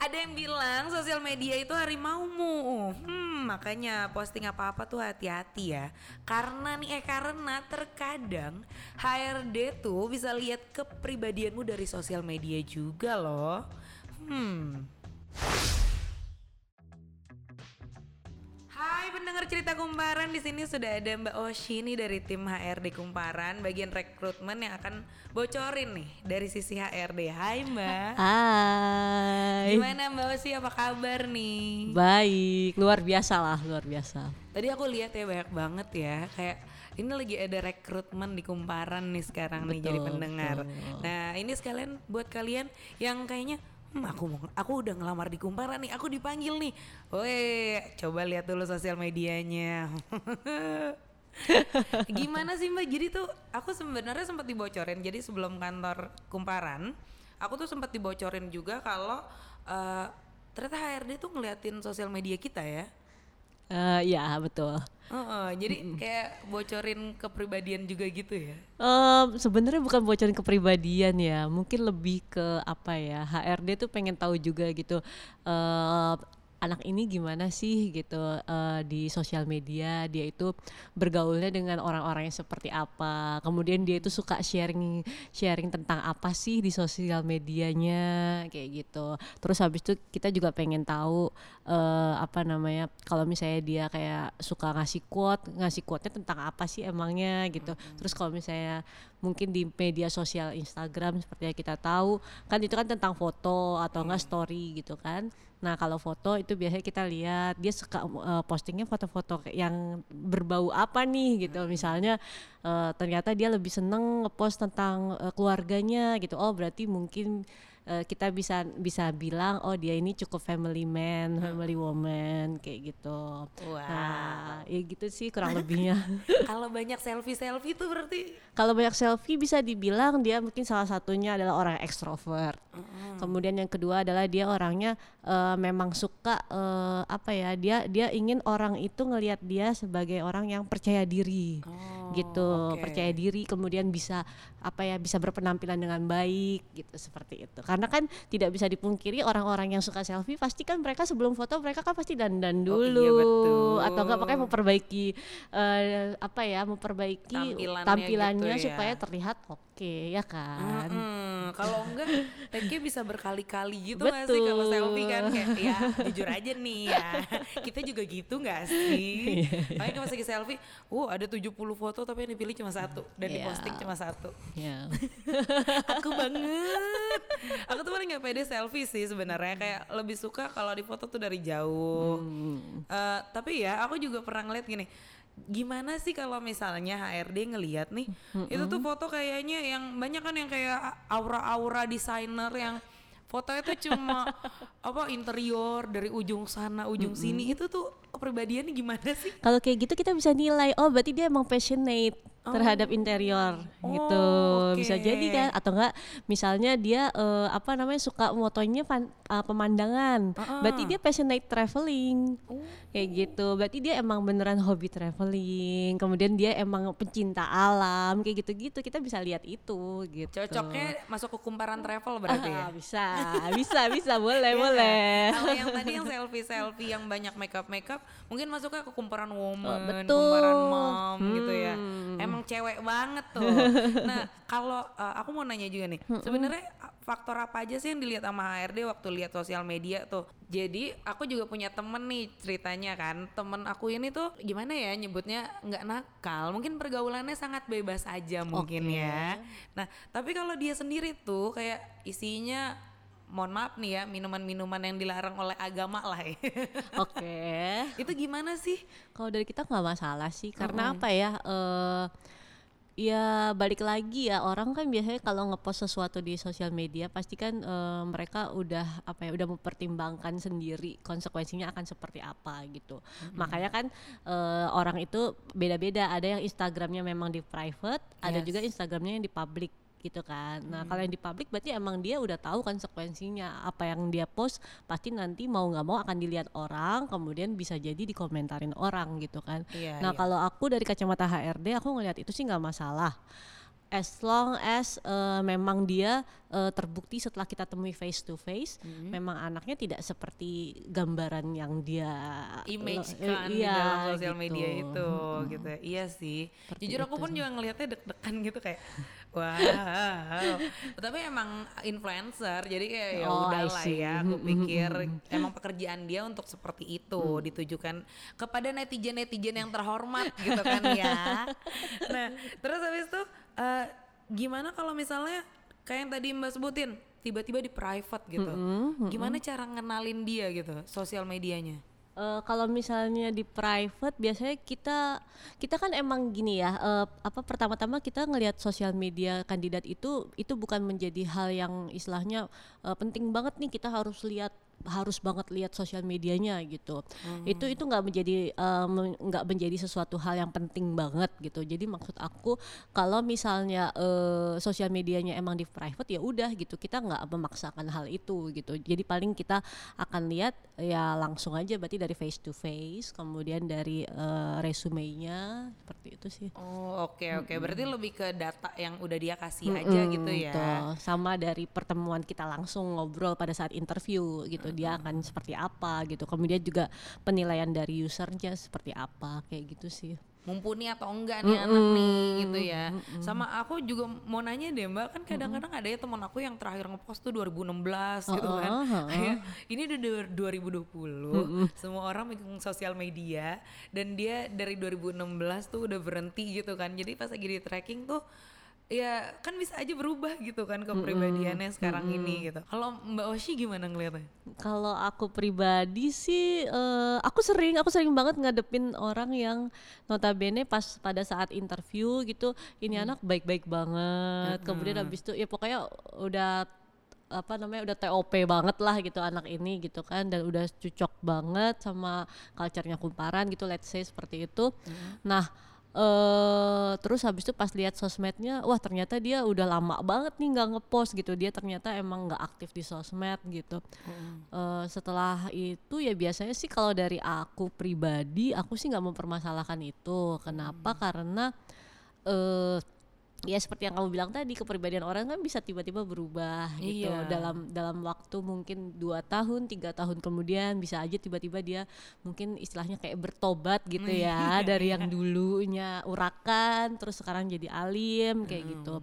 Ada yang bilang sosial media itu harimaumu. Hmm, makanya posting apa-apa tuh hati-hati ya. Karena nih eh karena terkadang HRD tuh bisa lihat kepribadianmu dari sosial media juga loh. Hmm. Hai pendengar cerita Kumparan di sini sudah ada Mbak Oshi nih dari tim HRD Kumparan bagian rekrutmen yang akan bocorin nih dari sisi HRD. Hai Mbak. Hai. Gimana Mbak Oshi apa kabar nih? Baik, luar biasa lah, luar biasa. Tadi aku lihat ya banyak banget ya kayak ini lagi ada rekrutmen di Kumparan nih sekarang nih jadi Betul, pendengar. betul. Nah ini sekalian buat kalian yang kayaknya hmm, aku mau aku udah ngelamar di Kumparan nih, aku dipanggil nih. Woi, coba lihat dulu sosial medianya. Gimana sih Mbak? Jadi tuh aku sebenarnya sempat dibocorin. Jadi sebelum kantor Kumparan, aku tuh sempat dibocorin juga kalau eh, ternyata HRD tuh ngeliatin sosial media kita ya. Eh, ya betul. Heeh, jadi kayak bocorin kepribadian juga gitu ya. Em, Sebenarnya bukan bocorin kepribadian ya, mungkin lebih ke apa ya HRD tuh pengen tahu juga gitu. eh anak ini gimana sih? gitu eh, di sosial media dia itu bergaulnya dengan orang-orang yang seperti apa. Kemudian dia itu suka sharing sharing tentang apa sih di sosial medianya kayak gitu. Terus habis itu kita juga pengen tahu eh, apa namanya kalau misalnya dia kayak suka ngasih quote ngasih quote-nya tentang apa sih emangnya gitu. Terus kalau misalnya mungkin di media sosial Instagram seperti yang kita tahu kan itu kan tentang foto atau enggak story gitu kan. Nah kalau foto itu biasanya kita lihat dia suka uh, postingnya foto-foto yang berbau apa nih gitu. Misalnya uh, ternyata dia lebih seneng ngepost tentang uh, keluarganya gitu. Oh berarti mungkin uh, kita bisa bisa bilang oh dia ini cukup family man family woman kayak gitu. Wow. nah ya gitu sih kurang lebihnya. Kalau banyak selfie-selfie tuh berarti? Kalau banyak selfie bisa dibilang dia mungkin salah satunya adalah orang ekstrovert. Kemudian yang kedua adalah dia orangnya eh, memang suka eh, apa ya dia dia ingin orang itu ngelihat dia sebagai orang yang percaya diri. Oh, gitu oke. percaya diri kemudian bisa apa ya bisa berpenampilan dengan baik gitu seperti itu karena kan tidak bisa dipungkiri orang-orang yang suka selfie pasti kan mereka sebelum foto mereka kan pasti dandan Oh, dulu iya, betul. atau enggak pakai memperbaiki eh, apa ya memperbaiki Tampilannya tampilannya gitu ya. supaya terlihat oke ya kan Mm-mm. Kalau enggak, tagnya bisa berkali-kali gitu nggak sih kalau selfie kan kayak ya jujur aja nih ya kita juga gitu nggak sih? Makanya pas lagi selfie, uh ada 70 foto tapi yang dipilih cuma satu dan Iya. diposting cuma satu. ya Aku banget. Aku tuh paling nggak pede selfie sih sebenarnya kayak lebih suka kalau di foto tuh dari jauh. Eh, tapi ya aku juga pernah ngeliat gini. Gimana sih kalau misalnya HRD ngeliat nih, itu tuh foto kayaknya yang banyak kan yang kayak aura-aura desainer yang fotonya tuh cuma apa interior dari ujung sana ujung sini itu tuh kepribadiannya gimana sih? kalau kayak gitu kita bisa nilai oh berarti dia emang passionate terhadap interior gitu Oh, bisa oke. jadi kan atau enggak misalnya dia eh, apa namanya suka motonya pan- eh, pemandangan berarti dia passionate traveling Oh. kayak gitu berarti dia emang beneran hobi traveling kemudian dia emang pencinta alam kayak gitu-gitu kita bisa lihat itu gitu Cocoknya masuk ke kumparan travel berarti ya? Ah, bisa bisa bisa boleh Iya boleh kan? Kalau yang tadi yang selfie selfie yang banyak makeup makeup, mungkin masuknya ke kumparan woman, betul. kumparan mom gitu ya. Hmm. Emang cewek banget tuh. nah kalau uh, aku mau nanya juga nih, sebenarnya faktor apa aja sih yang dilihat sama HRD waktu lihat sosial media tuh? Jadi aku juga punya temen nih ceritanya kan, temen aku ini tuh gimana ya nyebutnya nggak nakal, mungkin pergaulannya sangat bebas aja mungkin Oke. ya. Nah tapi kalau dia sendiri tuh kayak isinya mohon maaf nih ya minuman-minuman yang dilarang oleh agama lah ya. oke itu gimana sih? Kalau dari kita nggak masalah sih, karena apa ya? eh ya balik lagi ya orang kan biasanya kalau ngepost sesuatu di sosial media pasti kan eh, mereka udah apa ya udah mempertimbangkan sendiri konsekuensinya akan seperti apa gitu. Makanya kan eh, orang itu beda-beda. Ada yang Instagramnya memang di private, ada Yes. juga Instagramnya yang di public gitu kan. Nah kalau yang di public berarti emang dia udah tahu konsekuensinya apa yang dia post pasti nanti mau nggak mau akan dilihat orang, kemudian bisa jadi dikomentarin orang gitu kan. Iya, nah iya. kalau aku dari kacamata HRD aku ngelihat itu sih nggak masalah. as long as uh, memang dia uh, terbukti setelah kita temui face to face mm-hmm. memang anaknya tidak seperti gambaran yang dia image kan iya, di dalam sosial gitu. media itu hmm. gitu iya sih Seperti jujur aku pun sih. juga ngelihatnya deg-degan gitu kayak wow tapi emang influencer jadi kayak ya oh, udah lah ya aku pikir emang pekerjaan dia untuk seperti itu mm. ditujukan kepada netizen netizen yang terhormat gitu kan ya nah terus habis itu uh, gimana kalau misalnya kayak yang tadi Mbak sebutin tiba-tiba di private gitu. Mm -hmm, Gimana cara ngenalin dia gitu sosial medianya? Uh, kalau misalnya di private biasanya kita kita kan emang gini ya uh, apa pertama-tama kita ngelihat sosial media kandidat itu itu bukan menjadi hal yang istilahnya uh, penting banget nih kita harus lihat harus banget lihat sosial medianya gitu hmm. itu itu nggak menjadi nggak um, menjadi sesuatu hal yang penting banget gitu jadi maksud aku kalau misalnya uh, sosial medianya emang di private ya udah gitu kita nggak memaksakan hal itu gitu jadi paling kita akan lihat ya langsung aja berarti dari face to face kemudian dari uh, resumenya seperti itu sih oh oke okay, oke okay. berarti lebih ke data yang udah dia kasih -hmm. aja gitu ya tuh. sama dari pertemuan kita langsung ngobrol pada saat interview gitu dia akan seperti apa gitu kemudian juga penilaian dari usernya seperti apa kayak gitu sih mumpuni atau enggak nih mm -hmm. anak nih gitu ya. Mm -hmm. Sama aku juga mau nanya deh Mbak, kan kadang-kadang ada ya teman aku yang terakhir ngepost tuh 2016 uh, gitu kan. Uh, uh. ini udah 2020. Mm -hmm. Semua orang megang sosial media dan dia dari 2016 tuh udah berhenti gitu kan. Jadi pas lagi di tracking tuh ya kan bisa aja berubah gitu kan kepribadiannya mm -hmm. sekarang mm -hmm. ini gitu. Kalau Mbak Oshi gimana ngeliatnya? Kalau aku pribadi sih uh, aku sering aku sering banget ngadepin orang yang notabene pas pada saat interview gitu ini mm. anak baik-baik banget. Mm -hmm. Kemudian habis itu ya pokoknya udah apa namanya udah TOP banget lah gitu anak ini gitu kan dan udah cocok banget sama culture-nya kumparan gitu let's say seperti itu. Mm. Nah, uh, terus habis itu pas lihat sosmednya wah ternyata dia udah lama banget nih nggak ngepost gitu dia ternyata emang nggak aktif di sosmed gitu mm. uh, setelah itu ya biasanya sih kalau dari aku pribadi aku sih nggak mempermasalahkan itu kenapa mm. karena uh, ya seperti yang kamu bilang tadi kepribadian orang kan bisa tiba-tiba berubah gitu iya. dalam dalam waktu mungkin dua tahun tiga tahun kemudian bisa aja tiba-tiba dia mungkin istilahnya kayak bertobat gitu ya dari yang dulunya urakan terus sekarang jadi alim kayak hmm. gitu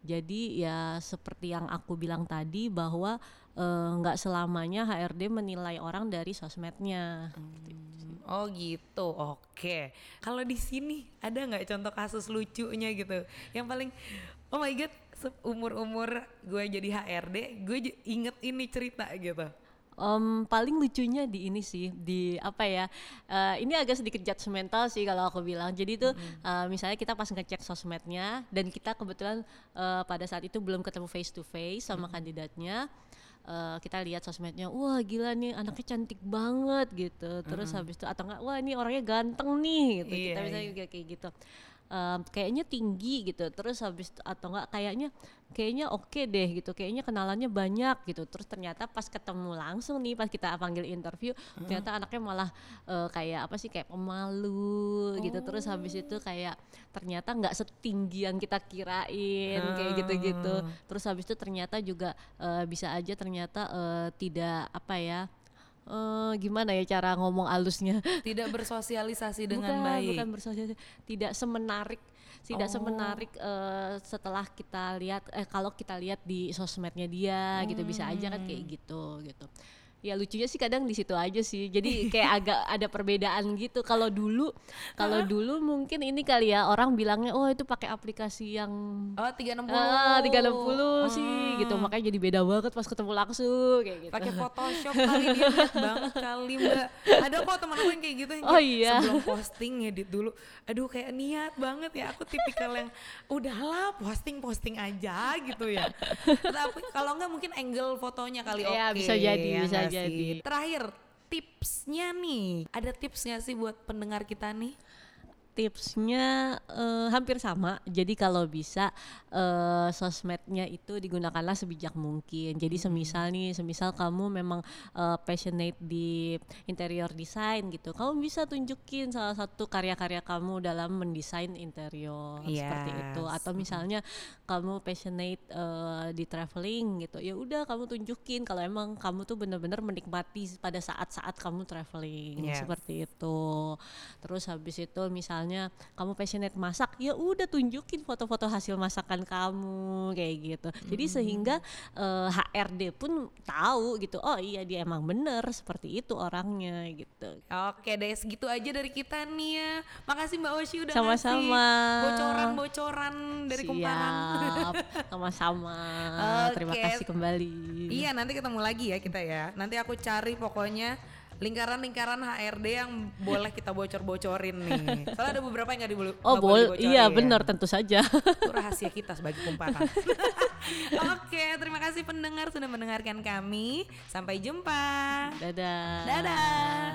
jadi ya seperti yang aku bilang tadi bahwa eh, nggak uh, selamanya HRD menilai orang dari sosmednya hmm. Oh gitu, oke. Kalau di sini ada nggak contoh kasus lucunya gitu? Yang paling, oh my god, umur umur gue jadi HRD, gue inget ini cerita gitu. Um, paling lucunya di ini sih di apa ya uh, ini agak sedikit judgmental sih kalau aku bilang jadi tuh mm-hmm. uh, misalnya kita pas ngecek sosmednya dan kita kebetulan uh, pada saat itu belum ketemu face to face sama mm-hmm. kandidatnya uh, kita lihat sosmednya wah gila nih anaknya cantik banget gitu terus mm. habis itu atau enggak wah ini orangnya ganteng nih gitu yeah, kita bisa yeah. kayak gitu um, kayaknya tinggi gitu terus habis atau enggak kayaknya kayaknya oke okay deh gitu kayaknya kenalannya banyak gitu terus ternyata pas ketemu langsung nih pas kita panggil interview uh. ternyata anaknya malah uh, kayak apa sih kayak pemalu oh. gitu terus habis itu oh. kayak ternyata nggak setinggi yang kita kirain uh. kayak gitu-gitu terus habis itu ternyata juga uh, bisa aja ternyata uh, tidak apa ya uh, gimana ya cara ngomong alusnya tidak bersosialisasi dengan bukan, baik bukan bersosialisasi tidak semenarik tidak oh. semenarik uh, setelah kita lihat eh kalau kita lihat di sosmednya dia hmm. gitu bisa aja kan kayak hmm. gitu gitu ya lucunya sih kadang di situ aja sih. Jadi kayak agak ada perbedaan gitu. Kalau dulu kalau dulu mungkin ini kali ya orang bilangnya oh itu pakai aplikasi yang oh tiga enam puluh. Ah, tiga enam puluh sih gitu. Makanya jadi beda banget pas ketemu langsung kayak gitu. Pakai Photoshop kali dia banget kali mbak. Ada kok teman aku yang kayak gitu yang oh iya. sebelum posting edit dulu. Aduh kayak niat banget ya aku tipikal yang udahlah posting posting aja gitu ya. Tapi kalau enggak mungkin angle fotonya kali ya, oke okay, bisa jadi ya bisa jadi. Terakhir tipsnya nih, ada tipsnya sih buat pendengar kita nih? Tipsnya uh, hampir sama. Jadi kalau bisa uh, sosmednya itu digunakanlah sebijak mungkin. Jadi semisal nih, semisal kamu memang uh, passionate di interior design gitu, kamu bisa tunjukin salah satu karya-karya kamu dalam mendesain interior yes. seperti itu. Atau misalnya kamu passionate uh, di traveling gitu, ya udah kamu tunjukin kalau emang kamu tuh bener-bener menikmati pada saat-saat kamu traveling yes. seperti itu. Terus habis itu misalnya misalnya kamu passionate masak ya udah tunjukin foto-foto hasil masakan kamu kayak gitu. Jadi hmm. sehingga uh, eh, HRD pun tahu gitu oh iya dia emang bener seperti itu orangnya gitu. Oke deh segitu aja dari kita nih ya. Makasih Mbak Oshi udah sama-sama. bocoran-bocoran dari Siap. kumparan. Sama-sama. Okay. terima kasih kembali. Iya nanti ketemu lagi ya kita ya. Nanti aku cari pokoknya lingkaran-lingkaran HRD yang boleh kita bocor-bocorin nih. Soalnya ada beberapa yang nggak diboleh. Oh boleh, iya ya. benar tentu saja. Itu rahasia kita sebagai kumparan. Oke, terima kasih pendengar sudah mendengarkan kami. Sampai jumpa. Dadah. Dadah.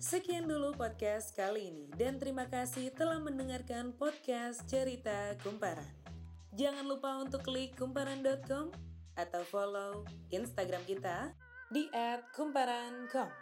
Sekian dulu podcast kali ini dan terima kasih telah mendengarkan podcast Cerita Kumparan. Jangan lupa untuk klik kumparan.com atau follow Instagram kita di @kumparan.com.